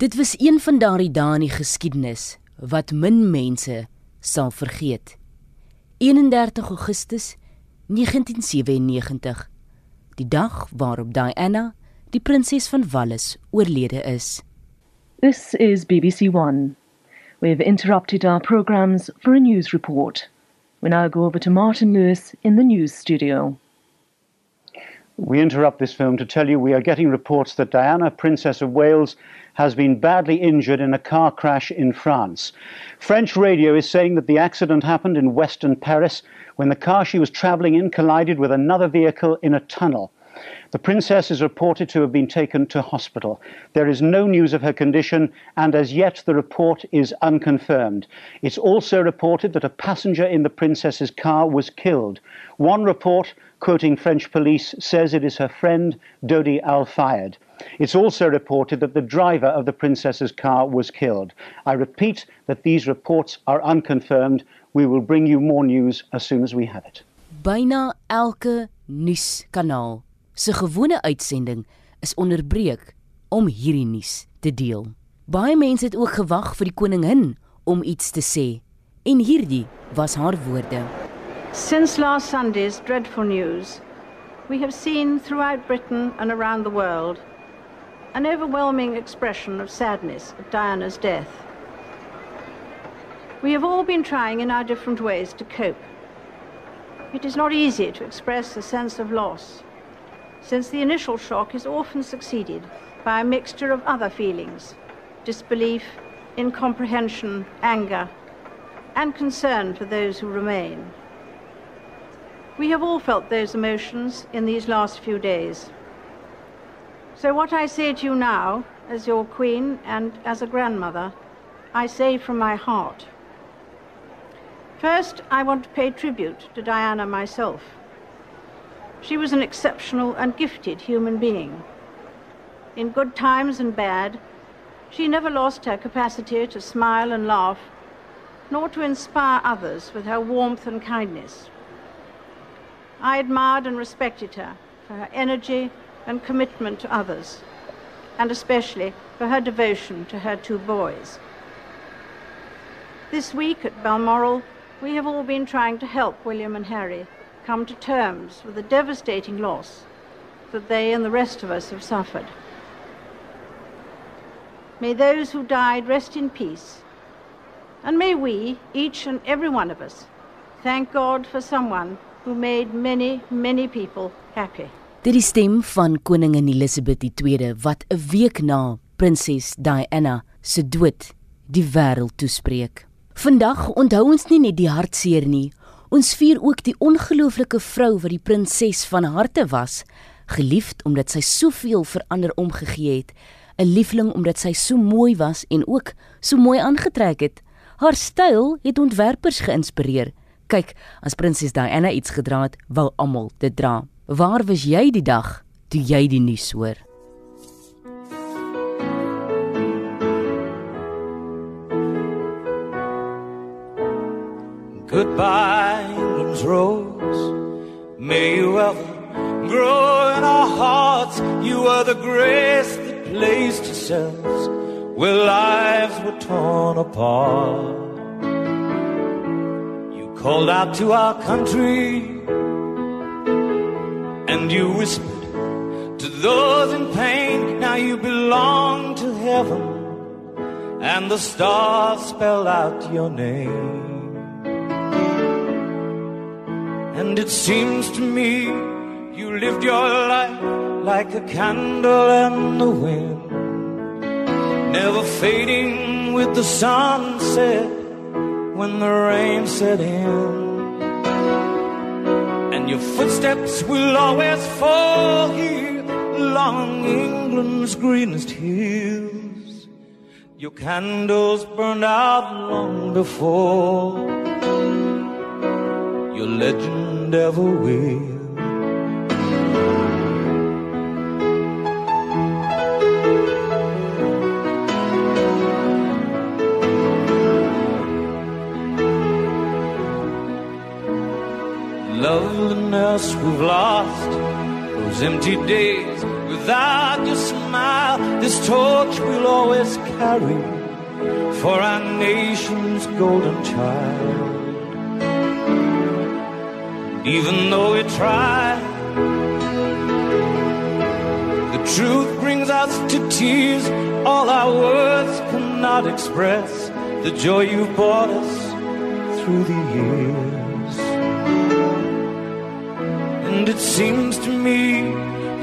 Dit was een van daardie dae in die geskiedenis wat min mense sal vergeet. 31 Augustus 1997. Die dag waarop Diana, die prinses van Wales, oorlede is. This is BBC One. We've interrupted our programs for a news report. We now go over to Martin Lewis in the news studio. We interrupt this film to tell you we are getting reports that Diana, Princess of Wales, has been badly injured in a car crash in France. French radio is saying that the accident happened in western Paris when the car she was travelling in collided with another vehicle in a tunnel. The princess is reported to have been taken to hospital. There is no news of her condition, and as yet the report is unconfirmed. It's also reported that a passenger in the princess's car was killed. One report, quoting French police, says it is her friend Dodi Al Fayed. It's also reported that the driver of the princess's car was killed. I repeat that these reports are unconfirmed. We will bring you more news as soon as we have it. Byna elke nuuskanaal se gewone uitsending is onderbreek om hierdie nuus te deel. Baie mense het ook gewag vir die koningin om iets te sê en hierdie was haar woorde. Since last Sunday's dreadful news, we have seen throughout Britain and around the world an overwhelming expression of sadness at Diana's death. We have all been trying in our different ways to cope. It is not easy to express a sense of loss, since the initial shock is often succeeded by a mixture of other feelings disbelief, incomprehension, anger, and concern for those who remain. We have all felt those emotions in these last few days. So, what I say to you now, as your queen and as a grandmother, I say from my heart. First, I want to pay tribute to Diana myself. She was an exceptional and gifted human being. In good times and bad, she never lost her capacity to smile and laugh, nor to inspire others with her warmth and kindness. I admired and respected her for her energy and commitment to others, and especially for her devotion to her two boys. This week at Balmoral, we have all been trying to help William and Harry come to terms with the devastating loss that they and the rest of us have suffered. May those who died rest in peace, and may we, each and every one of us, thank God for someone who made many, many people happy. Dit is stem van koningin Elizabeth II wat 'n week na prinses Diana se dood die wêreld toespreek. Vandag onthou ons nie net die hartseer nie, ons vier ook die ongelooflike vrou wat die prinses van harte was, geliefd omdat sy soveel vir ander omgegee het, 'n liefling omdat sy so mooi was en ook so mooi aangetrek het. Haar styl het ontwerpers geïnspireer. Kyk, as prinses Diana iets gedra het, wou almal dit dra. Waar was jy die dag toe jy die nuus hoor? Goodbye, England's rose. May you ever grow in our hearts. You are the grace that placed yourselves where lives were torn apart. You called out to our country and you whispered to those in pain. Now you belong to heaven and the stars spell out your name. And it seems to me you lived your life like a candle in the wind, never fading with the sunset when the rain set in. And your footsteps will always fall here along England's greenest hills. Your candles burned out long before your legend ever will. Loveliness we've lost, those empty days without your smile. This torch we'll always carry for our nation's golden child. Even though we try, the truth brings us to tears. All our words cannot express the joy you've brought us through the years. And it seems to me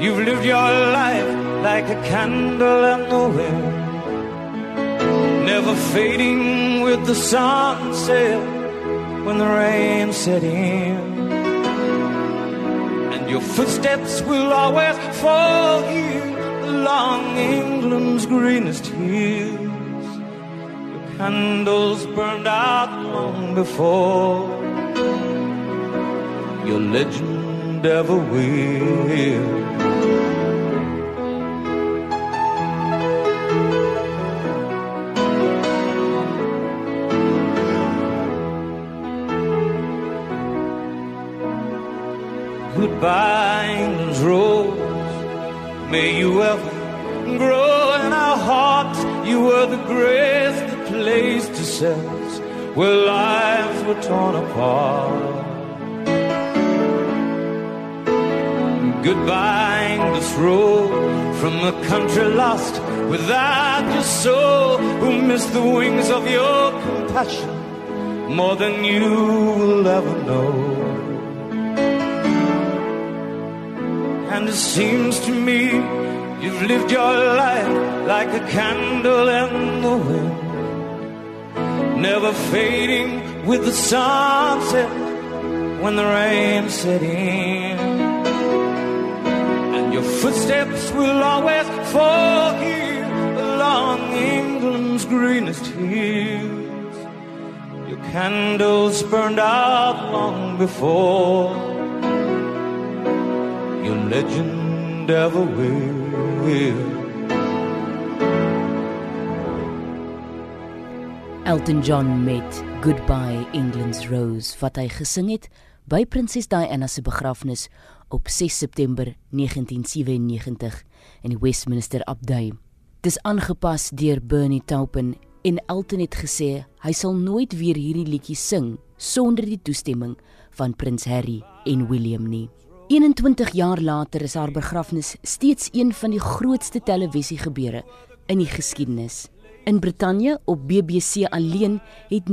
you've lived your life like a candle in the wind, never fading with the sunset when the rain set in. Your footsteps will always fall here along England's greenest hills Your candles burned out long before your legend ever will. England's rose. May you ever grow in our hearts. You were the grace place to set where lives were torn apart. Goodbye, this road from a country lost without your soul, who missed the wings of your compassion more than you will ever know. And it seems to me you've lived your life like a candle in the wind never fading with the sunset when the rain set in. And your footsteps will always fall here along England's greenest hills. Your candles burned out long before your legend ever will. Elton John met Goodbye England's Rose wat hy gesing het by Prinses Diana se begrafnis op 6 September 1997 in die Westminster Abdij. Dis aangepas deur Bernie Taupin en Elton het gesê hy sal nooit weer hierdie liedjie sing sonder die toestemming van Prins Harry en William nie. 21 jaar later is haar begrafnis steeds een van die grootste televisiegebeure in die geskiedenis. In Brittanje op BBC alleen het 19,29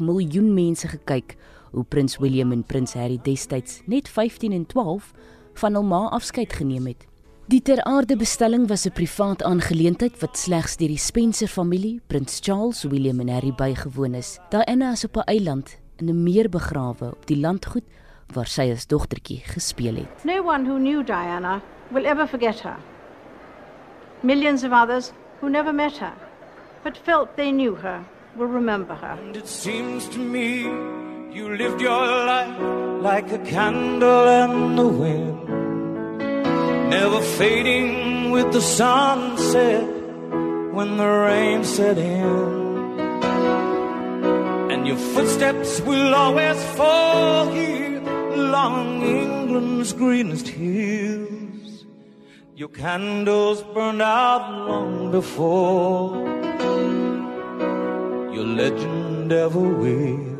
miljoen mense gekyk hoe Prins William en Prins Harry destyds net 15 en 12 van hul ma afskeid geneem het. Die ter aarde bestelling was 'n privaat aangeleentheid wat slegs deur die Spencer familie, Prins Charles, William en Harry bygewoon is. Diana is op 'n eiland in 'n meer begrawe op die landgoed waar sy as dogtertjie gespeel het. No one who knew Diana will ever forget her. Millions of others who never met her, but felt they knew her, will remember her. And it seems to me you lived your life like a candle in the wind, never fading with the sunset when the rain set in. And your footsteps will always fall here along England's greenest hills. Your candles burned out long before your legend ever will.